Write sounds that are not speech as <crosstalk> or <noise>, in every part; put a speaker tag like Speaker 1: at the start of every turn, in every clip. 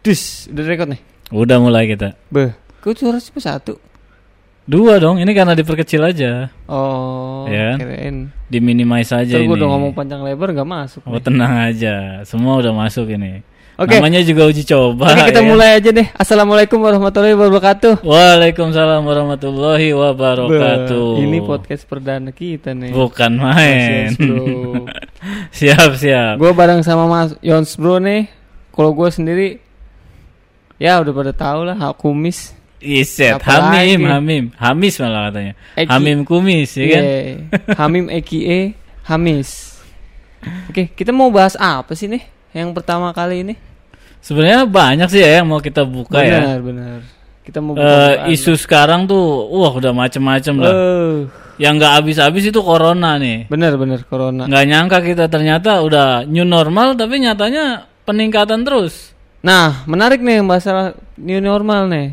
Speaker 1: Dus, udah record nih.
Speaker 2: Udah mulai kita.
Speaker 1: Beh, kok suara cuma satu?
Speaker 2: Dua dong, ini karena diperkecil aja.
Speaker 1: Oh,
Speaker 2: Ya.
Speaker 1: keren.
Speaker 2: Diminimize aja
Speaker 1: Terus
Speaker 2: ini.
Speaker 1: gue udah ngomong panjang lebar nggak masuk.
Speaker 2: Oh
Speaker 1: nih.
Speaker 2: tenang aja, semua udah masuk ini.
Speaker 1: Oke.
Speaker 2: Namanya juga uji coba.
Speaker 1: Oke, kita
Speaker 2: ya.
Speaker 1: mulai aja deh. Assalamualaikum warahmatullahi wabarakatuh.
Speaker 2: Waalaikumsalam warahmatullahi wabarakatuh.
Speaker 1: Beh, ini podcast perdana kita nih.
Speaker 2: Bukan main.
Speaker 1: Mas Yons, bro. <laughs>
Speaker 2: siap siap.
Speaker 1: Gue bareng sama Mas Yons Bro nih. Kalau gue sendiri, ya udah pada tahu lah, hak kumis.
Speaker 2: Iset, Hamim,
Speaker 1: lagi?
Speaker 2: Hamim, Hamis malah katanya.
Speaker 1: Eki.
Speaker 2: Hamim kumis, ya kan?
Speaker 1: Hamim Ekie Hamis. Oke, kita mau bahas apa sih nih? Yang pertama kali ini?
Speaker 2: Sebenarnya banyak sih ya yang mau kita buka ya.
Speaker 1: benar, benar. Kita mau buka
Speaker 2: isu sekarang tuh, wah udah macem-macem lah.
Speaker 1: Eh,
Speaker 2: Yang nggak habis-habis itu corona nih.
Speaker 1: benar, benar corona.
Speaker 2: Nggak nyangka kita ternyata udah new normal, tapi nyatanya peningkatan terus.
Speaker 1: Nah, menarik nih masalah new normal nih.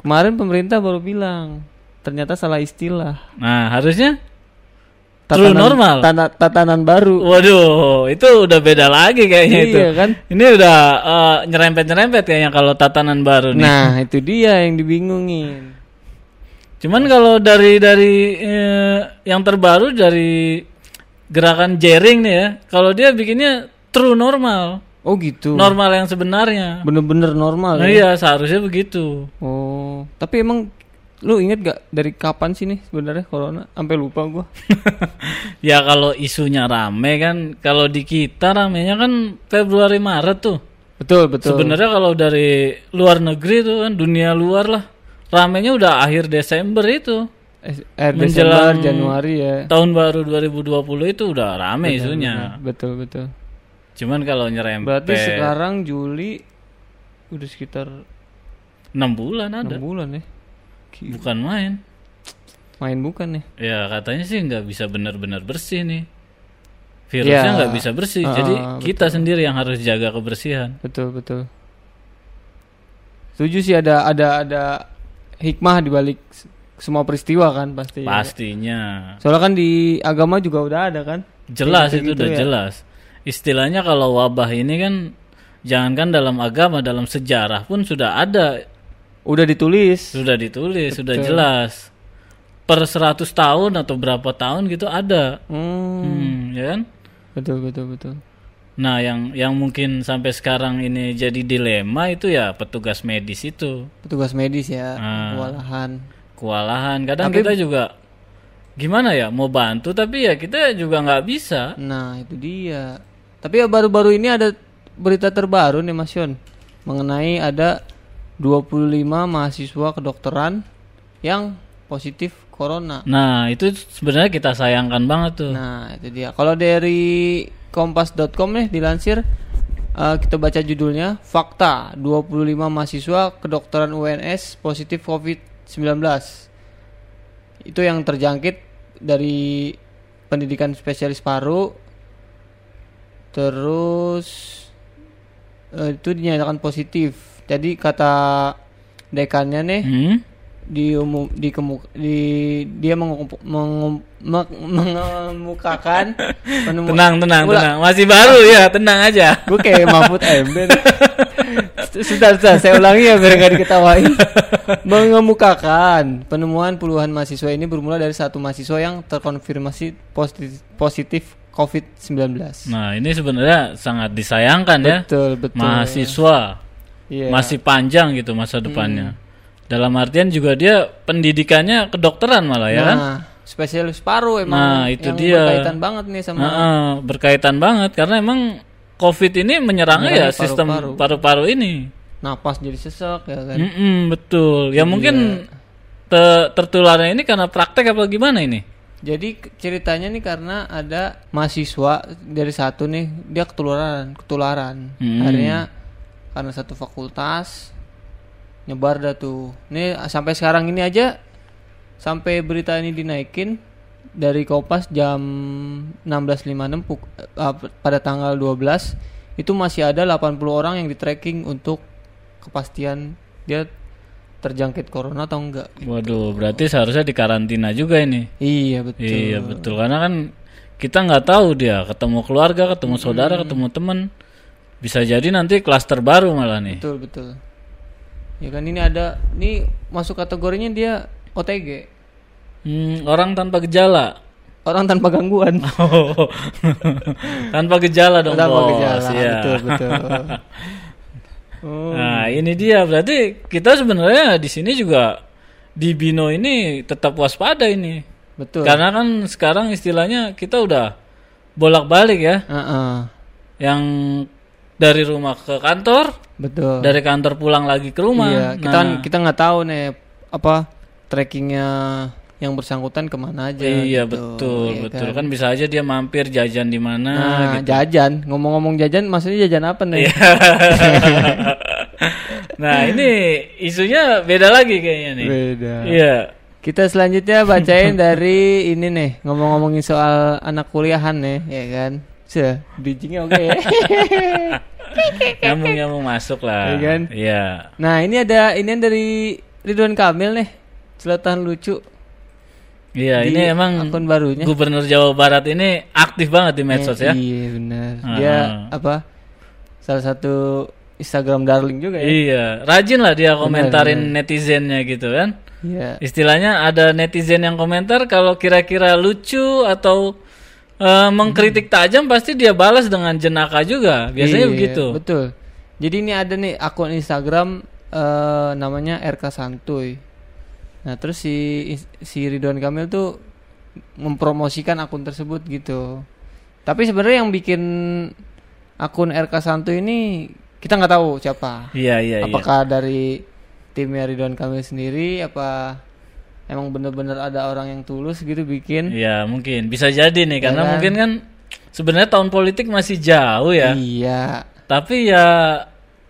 Speaker 1: Kemarin pemerintah baru bilang ternyata salah istilah.
Speaker 2: Nah harusnya True normal.
Speaker 1: tana- tatanan baru.
Speaker 2: Waduh, itu udah beda lagi kayaknya itu.
Speaker 1: Iya kan?
Speaker 2: Ini udah eh, nyerempet-nyerempet kayaknya kalau tatanan baru nih.
Speaker 1: Nah, itu dia yang dibingungin.
Speaker 2: Cuman kalau dari dari eh, yang terbaru dari gerakan jaring nih ya, kalau dia bikinnya true normal,
Speaker 1: Oh gitu.
Speaker 2: normal yang sebenarnya.
Speaker 1: Bener-bener normal
Speaker 2: Nah,
Speaker 1: ya.
Speaker 2: iya, seharusnya begitu.
Speaker 1: Oh, tapi emang lu inget gak dari kapan sih nih sebenarnya corona? Sampai lupa gua. <laughs>
Speaker 2: ya kalau isunya rame kan, kalau di kita ramenya kan Februari Maret tuh.
Speaker 1: Betul, betul.
Speaker 2: Sebenarnya kalau dari luar negeri tuh kan dunia luar lah, ramenya udah akhir Desember itu.
Speaker 1: Eh, eh, Desember,
Speaker 2: menjelang-
Speaker 1: Januari ya.
Speaker 2: Tahun baru 2020 itu udah rame isunya.
Speaker 1: Betul, betul.
Speaker 2: Cuman kalau nyerempet
Speaker 1: Berarti sekarang Juli udah sekitar
Speaker 2: 6 bulan ada.
Speaker 1: 6 bulan ya. Gila,
Speaker 2: Bukan main.
Speaker 1: Main bukan nih.
Speaker 2: Ya katanya sih nggak bisa benar-benar bersih nih. Virusnya
Speaker 1: Ya.
Speaker 2: nggak bisa bersih.
Speaker 1: Ah,
Speaker 2: Jadi kita sendiri yang harus jaga kebersihan.
Speaker 1: Betul, betul. Setuju sih ada ada ada hikmah di balik semua peristiwa kan pasti.
Speaker 2: Pastinya.
Speaker 1: Soalnya kan di agama juga udah ada kan.
Speaker 2: Jelas itu
Speaker 1: gitu
Speaker 2: udah
Speaker 1: ya.
Speaker 2: jelas. Istilahnya kalau wabah ini kan jangankan dalam agama, dalam sejarah pun sudah ada,
Speaker 1: Udah ditulis.
Speaker 2: sudah ditulis, sudah jelas. Per 100 tahun atau berapa tahun gitu ada.
Speaker 1: Hmm,
Speaker 2: Hmm, ya kan?
Speaker 1: betul betul betul.
Speaker 2: Nah, yang yang mungkin sampai sekarang ini jadi dilema itu ya petugas medis itu.
Speaker 1: Petugas medis ya,
Speaker 2: Ah.
Speaker 1: kewalahan.
Speaker 2: Kewalahan. Kadang
Speaker 1: Tapi-
Speaker 2: kita juga gimana ya, mau bantu tapi ya kita juga nggak bisa.
Speaker 1: Nah, itu dia. Tapi ya baru-baru ini ada berita terbaru nih Mas Yon mengenai ada 25 mahasiswa kedokteran yang positif corona.
Speaker 2: Nah, itu sebenarnya kita sayangkan banget tuh.
Speaker 1: Nah, itu dia. Kalau dari kompas.com nih dilansir eh, kita baca judulnya Fakta 25 mahasiswa kedokteran UNS positif COVID-19. Itu yang terjangkit dari pendidikan spesialis paru terus eh, itu dinyatakan positif. Jadi kata dekannya nih
Speaker 2: Hmm?
Speaker 1: di umum di kemu- di dia mengemukakan <laughs> penemu
Speaker 2: Tenang, tenang,
Speaker 1: Ulah.
Speaker 2: tenang. Masih baru ya, tenang aja.
Speaker 1: gue kayak Mahfud MD <laughs> sudah sudah saya ulangi ya biar gak diketawain mengemukakan penemuan puluhan mahasiswa ini bermula dari satu mahasiswa yang terkonfirmasi positif, positif COVID-19
Speaker 2: Nah, ini sebenarnya sangat disayangkan ya.
Speaker 1: betul betul
Speaker 2: Mahasiswa
Speaker 1: Iya.
Speaker 2: masih panjang gitu masa depannya. Dalam artian juga dia pendidikannya kedokteran malah ya kan?
Speaker 1: nah spesialis paru emang
Speaker 2: Nah, itu
Speaker 1: yang
Speaker 2: dia.
Speaker 1: berkaitan banget nih sama
Speaker 2: Heeh, berkaitan banget karena emang COVID ini menyerangnya ya
Speaker 1: Menyerang
Speaker 2: sistem
Speaker 1: paru-paru.
Speaker 2: ini.
Speaker 1: napas jadi sesak ya kan
Speaker 2: Mm-mm, betul. Ya mungkin te- tertularnya ini karena praktek apa gimana ini?
Speaker 1: Jadi ceritanya nih karena ada mahasiswa dari satu nih dia ketularan, ketularan.
Speaker 2: Hmm.
Speaker 1: Akhirnya karena satu fakultas nyebar dah tuh. Nih sampai sekarang ini aja sampai berita ini dinaikin dari Kompas jam 16.56 puk- eh, pada tanggal 12 itu masih ada 80 orang yang di tracking untuk kepastian dia terjangkit corona atau enggak.
Speaker 2: Waduh, berarti seharusnya dikarantina juga ini.
Speaker 1: Iya betul.
Speaker 2: Iya betul karena kan kita nggak tahu dia ketemu keluarga, ketemu saudara, ketemu teman. Bisa jadi nanti klaster baru malah nih.
Speaker 1: betul betul ya kan ini ada ini masuk kategorinya dia OTG
Speaker 2: Hmm, orang tanpa gejala.
Speaker 1: orang tanpa gangguan
Speaker 2: Oh. <laughs> tanpa gejala dong,
Speaker 1: tanpa
Speaker 2: Bos.
Speaker 1: gejala
Speaker 2: Iya.
Speaker 1: betul betul <laughs> oh,
Speaker 2: Nah, ini dia. Berarti kita sebenarnya di sini juga di Bino ini tetap waspada ini.
Speaker 1: betul.
Speaker 2: Karena kan sekarang istilahnya kita udah bolak-balik ya,
Speaker 1: Heeh,
Speaker 2: yang dari rumah ke kantor,
Speaker 1: betul.
Speaker 2: dari kantor pulang lagi ke rumah.
Speaker 1: iya kita
Speaker 2: Nah,
Speaker 1: kita nggak tahu nih apa trackingnya yang bersangkutan ke mana aja
Speaker 2: iya
Speaker 1: gitu.
Speaker 2: betul,
Speaker 1: Iya
Speaker 2: betul kan bisa aja dia mampir jajan di mana
Speaker 1: Nah,
Speaker 2: gitu.
Speaker 1: jajan ngomong-ngomong jajan maksudnya jajan apa nih
Speaker 2: Iya. <laughs> nah, ini isunya beda lagi kayaknya nih.
Speaker 1: beda
Speaker 2: Iya.
Speaker 1: Kita selanjutnya bacain dari ini nih ngomong-ngomongin soal anak kuliahan nih, ya kan? Se, bridgingnya oke ya. <laughs>
Speaker 2: Nyambung-nyambung masuk lah.
Speaker 1: Iya kan?
Speaker 2: Iya.
Speaker 1: nah ini ada ini dari Ridwan Kamil nih, celotehan lucu
Speaker 2: Iya, ini emang
Speaker 1: akun barunya.
Speaker 2: Gubernur Jawa Barat ini aktif banget di medsos ya.
Speaker 1: Iya benar.
Speaker 2: Ah.
Speaker 1: Dia apa? Salah satu Instagram darling juga ya.
Speaker 2: Iya, rajin lah dia komentarin
Speaker 1: benar.
Speaker 2: netizennya gitu kan.
Speaker 1: Iya.
Speaker 2: Istilahnya ada netizen yang komentar kalau kira-kira lucu atau eh, mengkritik tajam pasti dia balas dengan jenaka juga. Biasanya
Speaker 1: Iya,
Speaker 2: begitu.
Speaker 1: Betul. Jadi ini ada nih akun Instagram eh, namanya RK Santuy. Nah terus si si Ridwan Kamil tuh mempromosikan akun tersebut gitu. Tapi sebenarnya yang bikin akun RK Santuy ini kita nggak tahu siapa.
Speaker 2: Iya, iya, iya.
Speaker 1: Apakah dari timnya Ridwan Kamil sendiri? Apa emang bener-bener ada orang yang tulus gitu bikin?
Speaker 2: Iya, mungkin bisa jadi nih karena
Speaker 1: kan?
Speaker 2: mungkin kan sebenarnya tahun politik masih jauh ya.
Speaker 1: Iya.
Speaker 2: Tapi ya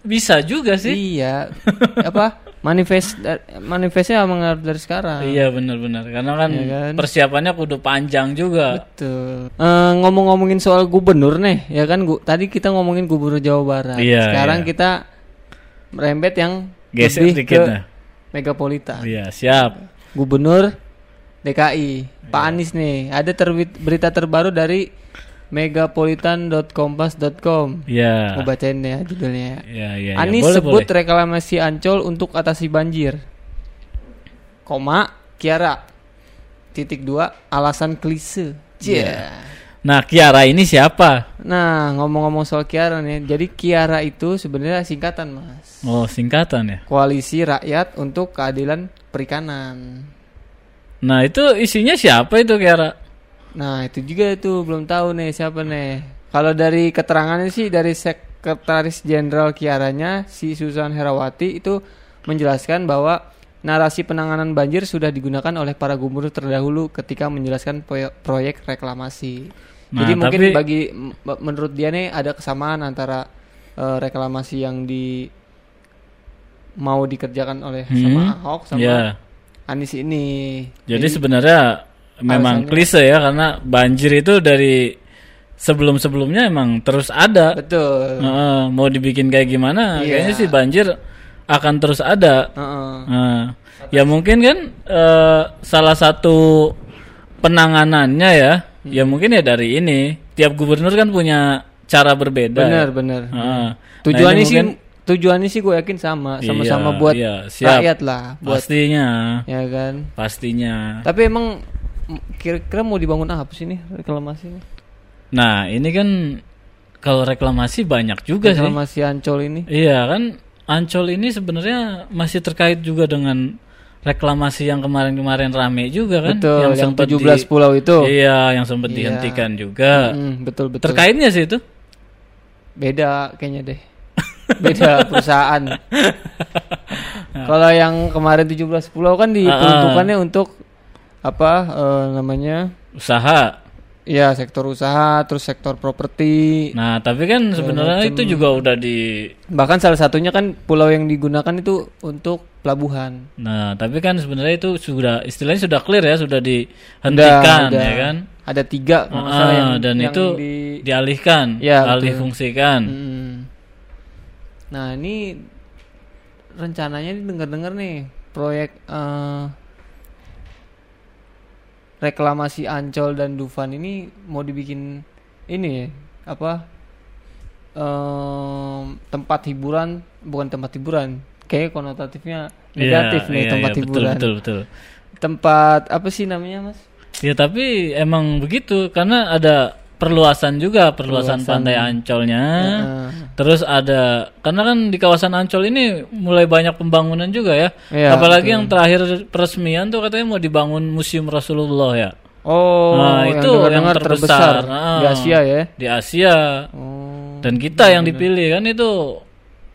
Speaker 2: bisa juga sih.
Speaker 1: Iya. <laughs> apa? Manifest manifestnya mengaruh dari sekarang.
Speaker 2: Iya benar-benar karena kan,
Speaker 1: Iya kan?
Speaker 2: persiapannya kudu panjang juga.
Speaker 1: Betul. Eh, ngomong-ngomongin soal gubernur nih, ya kan gu- tadi kita ngomongin gubernur Jawa Barat.
Speaker 2: Iya,
Speaker 1: Sekarang
Speaker 2: iya.
Speaker 1: kita merembet yang
Speaker 2: Geser
Speaker 1: lebih
Speaker 2: dikit
Speaker 1: ke
Speaker 2: nah.
Speaker 1: megapolitan.
Speaker 2: Iya siap.
Speaker 1: Gubernur DKI, Pak
Speaker 2: Iya.
Speaker 1: Anies nih. Ada terbit berita terbaru dari megapolitan.kompas.com.
Speaker 2: Iya.
Speaker 1: Mau bacain ya judulnya.
Speaker 2: Iya iya. iya.
Speaker 1: Anies
Speaker 2: Boleh,
Speaker 1: sebut
Speaker 2: boleh.
Speaker 1: reklamasi Ancol untuk atasi banjir. Koma Kiara. Titik dua alasan klise. Cia.
Speaker 2: Nah Kiara ini siapa?
Speaker 1: Nah ngomong-ngomong soal Kiara nih, jadi Kiara itu sebenarnya singkatan mas.
Speaker 2: Oh singkatan ya.
Speaker 1: Koalisi Rakyat untuk Keadilan Perikanan.
Speaker 2: Nah itu isinya siapa itu Kiara?
Speaker 1: Nah itu juga itu belum tahu nih siapa nih. Kalau dari keterangannya sih dari Sekretaris Jenderal Kiaranya si Susan Herawati itu menjelaskan bahwa narasi penanganan banjir sudah digunakan oleh para gubernur terdahulu ketika menjelaskan proye- proyek reklamasi.
Speaker 2: Nah,
Speaker 1: Jadi mungkin
Speaker 2: tapi-
Speaker 1: bagi menurut dia nih ada kesamaan antara eh, reklamasi yang di mau dikerjakan oleh sama
Speaker 2: Hmm,
Speaker 1: Ahok sama
Speaker 2: ya.
Speaker 1: Anies ini.
Speaker 2: Jadi sebenarnya memang
Speaker 1: alasannya-
Speaker 2: klise ya karena banjir itu dari sebelum-sebelumnya emang terus ada.
Speaker 1: betul.
Speaker 2: Heeh, mau dibikin kayak gimana?
Speaker 1: Iya.
Speaker 2: Kayaknya sih banjir akan terus ada.
Speaker 1: Heeh.
Speaker 2: Nah, ya mungkin kan eh, salah satu penanganannya ya, ya mungkin ya dari ini. Tiap gubernur kan punya cara berbeda.
Speaker 1: Bener
Speaker 2: ya.
Speaker 1: bener.
Speaker 2: Heeh.
Speaker 1: Tujuannya
Speaker 2: Nah,
Speaker 1: sih
Speaker 2: mungkin-
Speaker 1: tujuannya sih gue yakin sama, sama-sama
Speaker 2: Iya,
Speaker 1: buat
Speaker 2: iya, siap.
Speaker 1: rakyat lah, buat
Speaker 2: pastinya,
Speaker 1: ya kan.
Speaker 2: pastinya.
Speaker 1: Tapi emang kira-kira mau dibangun apa sih nih reklamasi ini?
Speaker 2: Nah, ini kan kalau reklamasi banyak juga sih.
Speaker 1: Reklamasi Ancol ini.
Speaker 2: Iya kan, Ancol ini sebenarnya masih terkait juga dengan reklamasi yang kemarin-kemarin rame juga kan,
Speaker 1: Betul, yang,
Speaker 2: sempat
Speaker 1: 17
Speaker 2: di-
Speaker 1: pulau itu.
Speaker 2: Iya, yang sempat
Speaker 1: Iya.
Speaker 2: dihentikan juga.
Speaker 1: Mm, betul betul.
Speaker 2: Terkaitnya sih itu.
Speaker 1: Beda kayaknya deh. Beda perusahaan. <laughs> Kalau yang kemarin 17 pulau kan diperuntukannya untuk apa eh, namanya?
Speaker 2: Usaha.
Speaker 1: Ya, sektor usaha, terus sektor properti,
Speaker 2: Nah, tapi kan sebenarnya itu juga udah di
Speaker 1: Bahkan salah satunya kan pulau yang digunakan itu untuk pelabuhan.
Speaker 2: Nah, tapi kan sebenarnya itu sudah istilahnya sudah clear ya, sudah dihentikan
Speaker 1: Udah,
Speaker 2: ya
Speaker 1: udah.
Speaker 2: kan.
Speaker 1: Ada tiga
Speaker 2: Ah,
Speaker 1: yang,
Speaker 2: dan
Speaker 1: yang
Speaker 2: itu
Speaker 1: di-
Speaker 2: dialihkan,
Speaker 1: Ya,
Speaker 2: alih
Speaker 1: betul.
Speaker 2: fungsikan.
Speaker 1: Mm. Nah ini rencananya dengar-dengar nih proyek eh, reklamasi Ancol dan Dufan ini mau dibikin ini ya apa em, tempat hiburan bukan tempat hiburan kayak konotatifnya
Speaker 2: Iya,
Speaker 1: negatif nih
Speaker 2: iya,
Speaker 1: tempat
Speaker 2: iya, betul,
Speaker 1: hiburan.
Speaker 2: betul betul.
Speaker 1: Tempat apa sih namanya mas?
Speaker 2: Ya tapi emang begitu karena ada perluasan juga perluasan,
Speaker 1: Perluasan.
Speaker 2: pantai Ancolnya.
Speaker 1: Heeh.
Speaker 2: Terus ada karena kan di kawasan Ancol ini mulai banyak pembangunan juga ya.
Speaker 1: Iya,
Speaker 2: Apalagi yang terakhir peresmian tuh katanya mau dibangun Museum Rasulullah ya.
Speaker 1: oh
Speaker 2: nah,
Speaker 1: yang
Speaker 2: itu yang
Speaker 1: dengar-dengar
Speaker 2: terbesar,
Speaker 1: di
Speaker 2: Ah.
Speaker 1: Asia ya
Speaker 2: Di Asia.
Speaker 1: oh
Speaker 2: Dan kita yang dipilih kan itu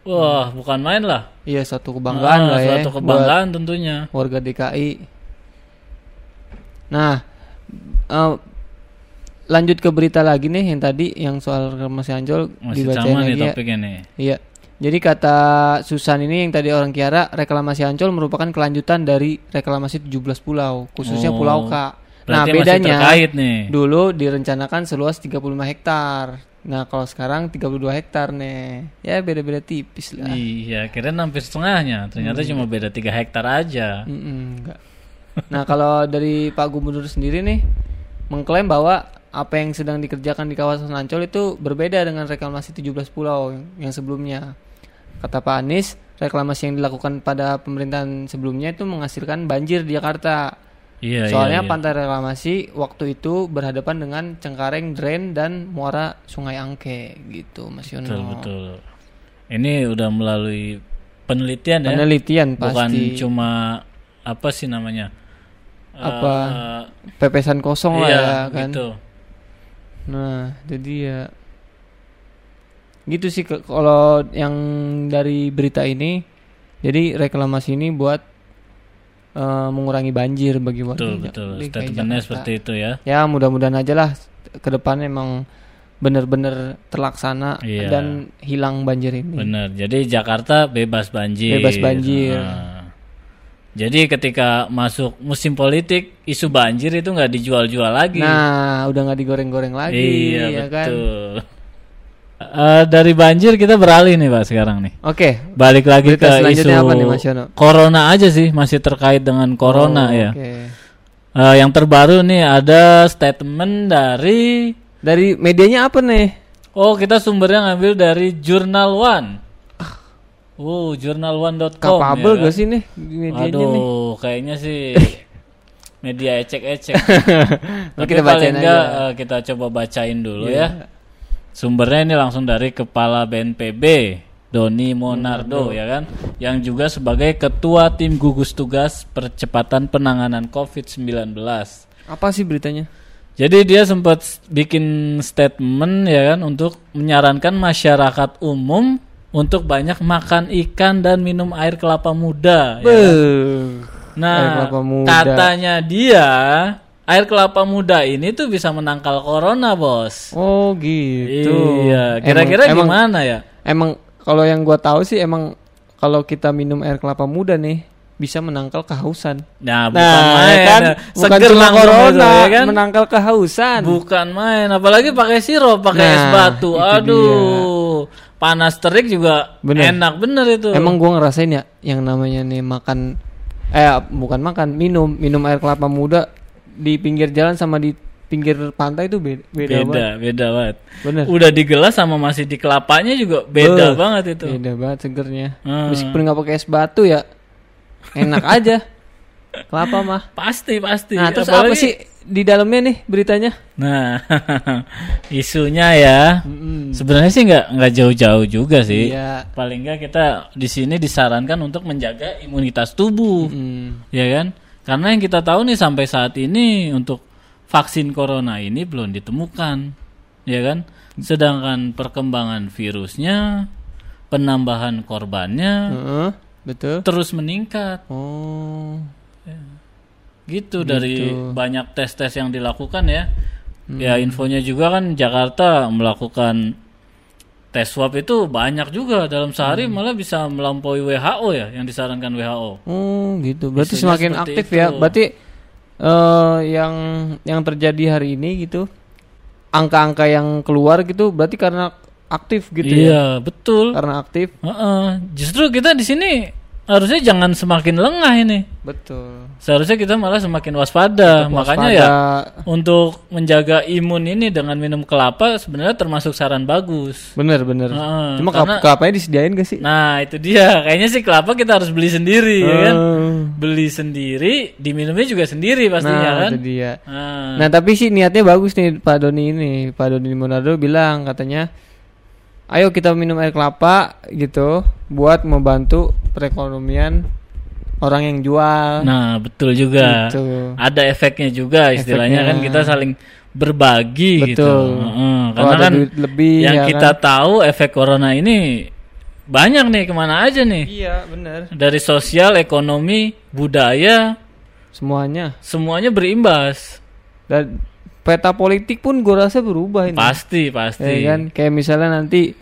Speaker 2: wah bukan main lah.
Speaker 1: iya satu kebanggaan
Speaker 2: Ah,
Speaker 1: lah ya buat
Speaker 2: kebanggaan tentunya.
Speaker 1: warga DKI nah eh, lanjut ke berita lagi nih yang tadi yang soal reklamasi Ancol
Speaker 2: Masih
Speaker 1: dibacain
Speaker 2: sama nih
Speaker 1: lagi ya
Speaker 2: topiknya nih.
Speaker 1: Iya. Jadi kata Susan ini yang tadi orang Kiara, reklamasi Ancol merupakan kelanjutan dari reklamasi 17 pulau, khususnya
Speaker 2: Oh,
Speaker 1: Pulau K. Nah,
Speaker 2: masih
Speaker 1: bedanya
Speaker 2: terkait nih.
Speaker 1: dulu direncanakan seluas 35 hektar. Nah, kalau sekarang 32 hektar nih. Ya beda-beda tipis lah.
Speaker 2: Iya, kira hampir setengahnya. Ternyata
Speaker 1: Hmm.
Speaker 2: cuma beda tiga hektar aja.
Speaker 1: Mm-mm, enggak. Nah, kalau dari Pak Gubernur sendiri nih mengklaim bahwa apa yang sedang dikerjakan di kawasan Ancol itu berbeda dengan reklamasi 17 pulau yang, sebelumnya. Kata Pak Anies, reklamasi yang dilakukan pada pemerintahan sebelumnya itu menghasilkan banjir di Jakarta.
Speaker 2: Iya,
Speaker 1: Soalnya
Speaker 2: iya, iya.
Speaker 1: pantai reklamasi waktu itu berhadapan dengan Cengkareng Drain dan muara Sungai Angke gitu, Mas Yono.
Speaker 2: betul betul. Ini udah melalui penelitian ya,
Speaker 1: Penelitian
Speaker 2: bukan
Speaker 1: pasti.
Speaker 2: cuma apa sih namanya?
Speaker 1: Apa,
Speaker 2: Eh,
Speaker 1: Pepesan kosong lah
Speaker 2: iya,
Speaker 1: ya kan.
Speaker 2: gitu.
Speaker 1: Nah, jadi ya gitu sih kalau yang dari berita ini. Jadi reklamasi ini buat eh, mengurangi banjir bagi warga
Speaker 2: Betul betul. Statementnya seperti itu ya.
Speaker 1: Ya mudah-mudahan aja lah ke depan emang bener-bener terlaksana
Speaker 2: Iya.
Speaker 1: dan hilang banjir ini.
Speaker 2: Benar. Jadi Jakarta bebas banjir.
Speaker 1: Bebas banjir.
Speaker 2: Nah. Jadi ketika masuk musim politik, isu banjir itu nggak dijual-jual lagi.
Speaker 1: Nah, udah nggak digoreng-goreng lagi,
Speaker 2: iya
Speaker 1: ya kan?
Speaker 2: betul. <laughs> Eh, dari banjir kita beralih nih pak sekarang nih.
Speaker 1: Oke.
Speaker 2: Balik lagi
Speaker 1: Berita
Speaker 2: ke isu
Speaker 1: apa nih, Mas Yono?
Speaker 2: corona aja sih, masih terkait dengan corona
Speaker 1: Oh,
Speaker 2: ya.
Speaker 1: Oke.
Speaker 2: Eh, yang terbaru nih ada statement dari
Speaker 1: Dari medianya apa nih?
Speaker 2: Oh kita sumbernya ngambil dari Jurnal One. Oh jurnal1.com
Speaker 1: Kapabel
Speaker 2: ya
Speaker 1: gak
Speaker 2: kan?
Speaker 1: sih nih medianya nih?
Speaker 2: Aduh kayaknya sih <laughs> media ecek-ecek. <laughs> Tapi
Speaker 1: kita bacain
Speaker 2: paling enggak
Speaker 1: aja. Iya.
Speaker 2: eh, kita coba bacain dulu ya. Sumbernya ini langsung dari Kepala BNPB Doni Monardo ya kan, yang juga sebagai Ketua Tim Gugus Tugas Percepatan Penanganan COVID-19.
Speaker 1: Apa sih beritanya?
Speaker 2: Jadi dia sempat bikin statement ya kan untuk menyarankan masyarakat umum untuk banyak makan ikan dan minum air kelapa muda. ya kan? Nah,
Speaker 1: Air kelapa muda.
Speaker 2: katanya dia air kelapa muda ini tuh bisa menangkal corona, bos.
Speaker 1: Oh gitu.
Speaker 2: Iya, kira-kira gimana ya?
Speaker 1: Emang kalau yang gua tahu sih emang kalau kita minum air kelapa muda nih bisa menangkal kehausan.
Speaker 2: Nah, bukan
Speaker 1: Nah,
Speaker 2: main,
Speaker 1: kan bukan
Speaker 2: Seger
Speaker 1: cuma corona,
Speaker 2: ya kan?
Speaker 1: menangkal kehausan.
Speaker 2: Bukan main, apalagi pakai sirup, pakai es
Speaker 1: Nah,
Speaker 2: batu.
Speaker 1: itu
Speaker 2: Aduh, panas terik juga
Speaker 1: Bener.
Speaker 2: enak bener itu.
Speaker 1: Emang gua ngerasain ya yang namanya nih makan eh bukan makan, minum minum air kelapa muda di pinggir jalan sama di pinggir pantai itu beda beda,
Speaker 2: beda,
Speaker 1: banget.
Speaker 2: beda banget.
Speaker 1: Bener.
Speaker 2: Udah di gelas sama masih di kelapanya juga beda
Speaker 1: Beuh,
Speaker 2: banget itu.
Speaker 1: Beda banget segernya.
Speaker 2: Hmm.
Speaker 1: Meskipun nggak pakai es batu ya enak aja. <laughs> Kelapa mah.
Speaker 2: Pasti pasti.
Speaker 1: Nah, terus apa
Speaker 2: Apalagi-
Speaker 1: sih di dalamnya nih beritanya?
Speaker 2: Nah, <laughs> isunya ya.
Speaker 1: Mm-mm.
Speaker 2: Sebenarnya sih nggak nggak jauh-jauh juga sih.
Speaker 1: Iya.
Speaker 2: Paling nggak kita di sini disarankan untuk menjaga imunitas tubuh,
Speaker 1: Mm.
Speaker 2: ya kan? Karena yang kita tahu nih sampai saat ini untuk vaksin corona ini belum ditemukan, ya kan? Sedangkan perkembangan virusnya, penambahan korbannya
Speaker 1: Heeh, betul.
Speaker 2: terus meningkat.
Speaker 1: Oh.
Speaker 2: Gitu, dari banyak tes-tes yang dilakukan ya. Ya infonya juga kan Jakarta melakukan tes swab itu banyak juga dalam sehari malah bisa melampaui WHO ya yang disarankan WHO.
Speaker 1: Oh, gitu. Berarti
Speaker 2: Isunya
Speaker 1: semakin aktif
Speaker 2: itu.
Speaker 1: ya. Berarti eh yang yang terjadi hari ini gitu angka-angka yang keluar gitu berarti karena aktif gitu ya.
Speaker 2: iya, betul.
Speaker 1: Karena aktif.
Speaker 2: Heeh. Justru kita di sini harusnya jangan semakin lengah ini.
Speaker 1: Betul.
Speaker 2: Seharusnya kita malah semakin waspada.
Speaker 1: Tetap
Speaker 2: Makanya
Speaker 1: waspada.
Speaker 2: ya untuk menjaga imun ini dengan minum kelapa sebenarnya termasuk saran bagus.
Speaker 1: Bener bener.
Speaker 2: Heeh,
Speaker 1: Cuma
Speaker 2: karena-
Speaker 1: kelapa kelapanya disediain gak sih?
Speaker 2: Nah itu dia. Kayaknya sih kelapa kita harus beli sendiri ya kan.
Speaker 1: Eh,
Speaker 2: Beli sendiri, diminumnya juga sendiri pastinya
Speaker 1: nah,
Speaker 2: kan.
Speaker 1: itu dia.
Speaker 2: Nah,
Speaker 1: Nah tapi sih niatnya bagus nih Pak Doni ini Pak Doni Monardo bilang katanya Ayo kita minum air kelapa gitu Buat membantu perekonomian orang yang jual
Speaker 2: nah betul juga.
Speaker 1: Gitu.
Speaker 2: Ada efeknya juga istilahnya
Speaker 1: Efeknya.
Speaker 2: kan kita saling berbagi gitu.
Speaker 1: Betul.
Speaker 2: Heeh,
Speaker 1: Kalau
Speaker 2: karena kan
Speaker 1: lebih
Speaker 2: yang
Speaker 1: ya
Speaker 2: kita
Speaker 1: kan?
Speaker 2: tahu efek corona ini banyak nih ke mana aja nih.
Speaker 1: Iya bener
Speaker 2: Dari sosial, ekonomi, budaya,
Speaker 1: Semuanya
Speaker 2: semuanya berimbas.
Speaker 1: Dan peta politik pun gue rasa berubah ini
Speaker 2: Pasti, pasti.
Speaker 1: Ya kan Kayak misalnya nanti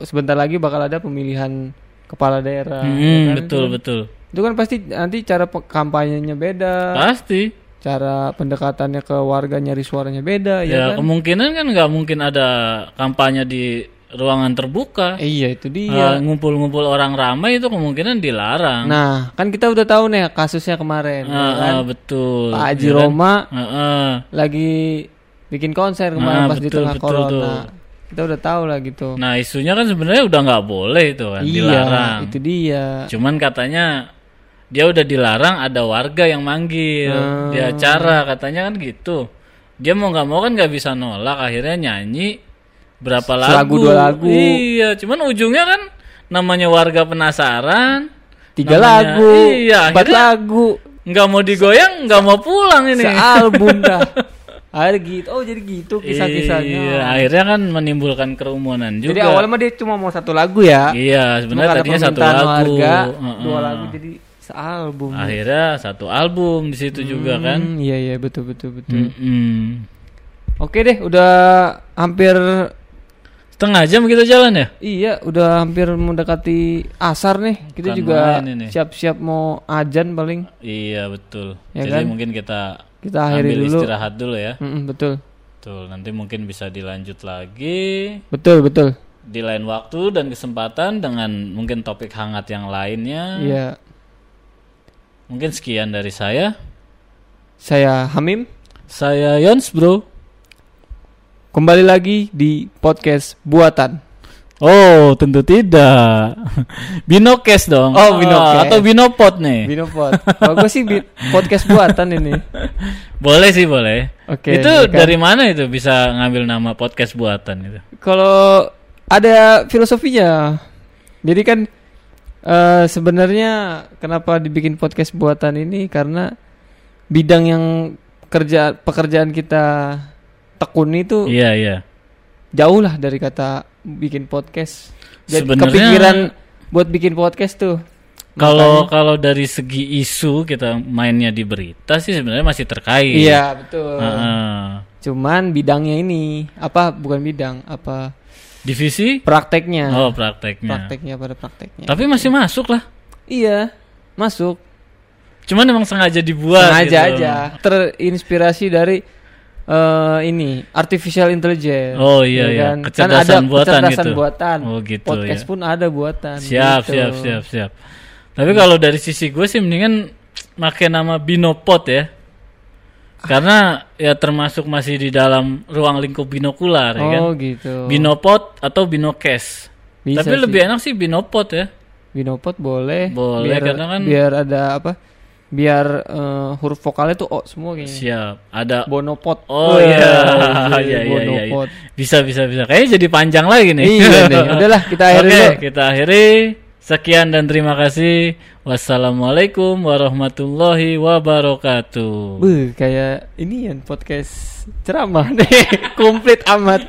Speaker 1: Sebentar lagi bakal ada pemilihan Kepala daerah
Speaker 2: Hmm,
Speaker 1: ya kan?
Speaker 2: betul, betul.
Speaker 1: Itu kan pasti nanti cara kampanyenya beda
Speaker 2: Pasti.
Speaker 1: cara pendekatannya ke warga nyari suaranya beda
Speaker 2: Ya,
Speaker 1: ya, kan?
Speaker 2: kemungkinan kan nggak mungkin ada kampanye di ruangan terbuka.
Speaker 1: Iya itu
Speaker 2: Eh,
Speaker 1: dia.
Speaker 2: ngumpul-ngumpul orang ramai itu kemungkinan dilarang.
Speaker 1: Nah, kan kita udah tahu nih kasusnya kemarin, kan?
Speaker 2: eh, betul.
Speaker 1: Pak Haji
Speaker 2: Ya kan?
Speaker 1: Roma
Speaker 2: Eh, eh.
Speaker 1: lagi bikin konser kemarin
Speaker 2: Nah,
Speaker 1: pas di
Speaker 2: betul,
Speaker 1: tengah
Speaker 2: betul
Speaker 1: corona.
Speaker 2: tuh.
Speaker 1: Kita udah tahu lah gitu.
Speaker 2: Nah isunya kan sebenarnya udah nggak boleh itu kan,
Speaker 1: iya,
Speaker 2: dilarang.
Speaker 1: itu dia.
Speaker 2: Cuman katanya dia udah dilarang ada warga yang manggil
Speaker 1: Hmm.
Speaker 2: di acara katanya kan gitu. Dia mau nggak mau kan nggak bisa nolak akhirnya nyanyi berapa lagu.
Speaker 1: Selagu dua lagu.
Speaker 2: Iya, cuman ujungnya kan namanya warga penasaran.
Speaker 1: Tiga
Speaker 2: namanya-
Speaker 1: lagu,
Speaker 2: Iya,
Speaker 1: empat
Speaker 2: akhirnya
Speaker 1: lagu,
Speaker 2: nggak mau digoyang, nggak mau pulang ini.
Speaker 1: sealbum dah. <laughs> Ada gitu. Oh, jadi gitu kisah-kisahnya.
Speaker 2: Iya, akhirnya kan menimbulkan kerumunan juga.
Speaker 1: Jadi awalnya mah dia cuma mau satu lagu ya.
Speaker 2: Iya, sebenarnya tadinya satu lagu.
Speaker 1: warga,
Speaker 2: Heeh.
Speaker 1: dua lagu jadi sealbum.
Speaker 2: Akhirnya satu album di situ juga kan.
Speaker 1: Hmm, iya iya betul betul betul.
Speaker 2: Mm-mm.
Speaker 1: Oke deh, udah hampir
Speaker 2: Setengah jam kita jalan ya?
Speaker 1: iya, udah hampir mendekati asar nih. Kita
Speaker 2: Bukan
Speaker 1: juga siap-siap mau ajan paling.
Speaker 2: Iya betul.
Speaker 1: Ya
Speaker 2: Jadi
Speaker 1: kan?
Speaker 2: mungkin kita
Speaker 1: Kita akhiri
Speaker 2: ambil
Speaker 1: dulu.
Speaker 2: istirahat dulu ya.
Speaker 1: Mm-mm, betul.
Speaker 2: Betul. Nanti mungkin bisa dilanjut lagi
Speaker 1: Betul, betul.
Speaker 2: di lain waktu dan kesempatan dengan mungkin topik hangat yang lainnya.
Speaker 1: Iya.
Speaker 2: Mungkin sekian dari saya.
Speaker 1: Saya Hamim,
Speaker 2: Saya Yons bro.
Speaker 1: Kembali lagi di podcast buatan.
Speaker 2: Oh tentu tidak. Binokes dong.
Speaker 1: Oh, Binokes.
Speaker 2: atau binopot nih.
Speaker 1: Binopod. Kalau gue sih bi- podcast buatan ini.
Speaker 2: boleh sih boleh.
Speaker 1: Oke.
Speaker 2: itu
Speaker 1: ya kan?
Speaker 2: dari mana itu bisa ngambil nama podcast buatan itu?
Speaker 1: Kalau ada filosofinya. Jadi kan eh, sebenarnya kenapa dibikin podcast buatan ini karena bidang yang kerja pekerjaan kita tekuni itu
Speaker 2: Iya iya.
Speaker 1: jauh lah dari kata bikin podcast. Jadi
Speaker 2: Sebenarnya-
Speaker 1: kepikiran buat bikin podcast tuh.
Speaker 2: Kalau kalau dari segi isu kita mainnya di berita sih sebenarnya masih terkait.
Speaker 1: Iya betul.
Speaker 2: Heeh.
Speaker 1: Cuman bidangnya ini apa bukan bidang apa
Speaker 2: Divisi?
Speaker 1: prakteknya.
Speaker 2: Oh prakteknya.
Speaker 1: Prakteknya pada prakteknya.
Speaker 2: Tapi masih masuk lah.
Speaker 1: Iya masuk.
Speaker 2: Cuman emang sengaja dibuat.
Speaker 1: sengaja
Speaker 2: gitu.
Speaker 1: aja terinspirasi dari eh ini artificial intelligence
Speaker 2: Oh, iya,
Speaker 1: ya
Speaker 2: iya.
Speaker 1: kan?
Speaker 2: Kecerdasan
Speaker 1: kan ada
Speaker 2: buatan
Speaker 1: kecerdasan
Speaker 2: gitu.
Speaker 1: buatan
Speaker 2: Oh, gitu,
Speaker 1: podcast
Speaker 2: ya.
Speaker 1: pun ada buatan
Speaker 2: Siap
Speaker 1: gitu.
Speaker 2: siap siap siap. Tapi kalau dari sisi gue sih mendingan pakai nama binopot ya. Karena ya termasuk masih di dalam ruang lingkup binokular ya kan.
Speaker 1: oh gitu
Speaker 2: Binopot atau binokes.
Speaker 1: Bisa
Speaker 2: Tapi
Speaker 1: sih.
Speaker 2: lebih enak sih binopot ya.
Speaker 1: binopot boleh
Speaker 2: Boleh,
Speaker 1: biar,
Speaker 2: karena kan-
Speaker 1: biar ada apa biar eh, huruf vokalnya tuh oh semua kayaknya
Speaker 2: Siap. Ada
Speaker 1: bonopot
Speaker 2: Oh iya. <laughs>
Speaker 1: iya,
Speaker 2: iya, iya, iya, iya. Bisa bisa bisa. Kayaknya jadi panjang lagi nih.
Speaker 1: iya nih <laughs> udahlah kita akhiri
Speaker 2: Oke,
Speaker 1: dulu
Speaker 2: kita akhiri. Sekian dan terima kasih. Wassalamualaikum warahmatullahi wabarakatuh.
Speaker 1: Beuh, kayak ini ya podcast ceramah nih <laughs> komplit amat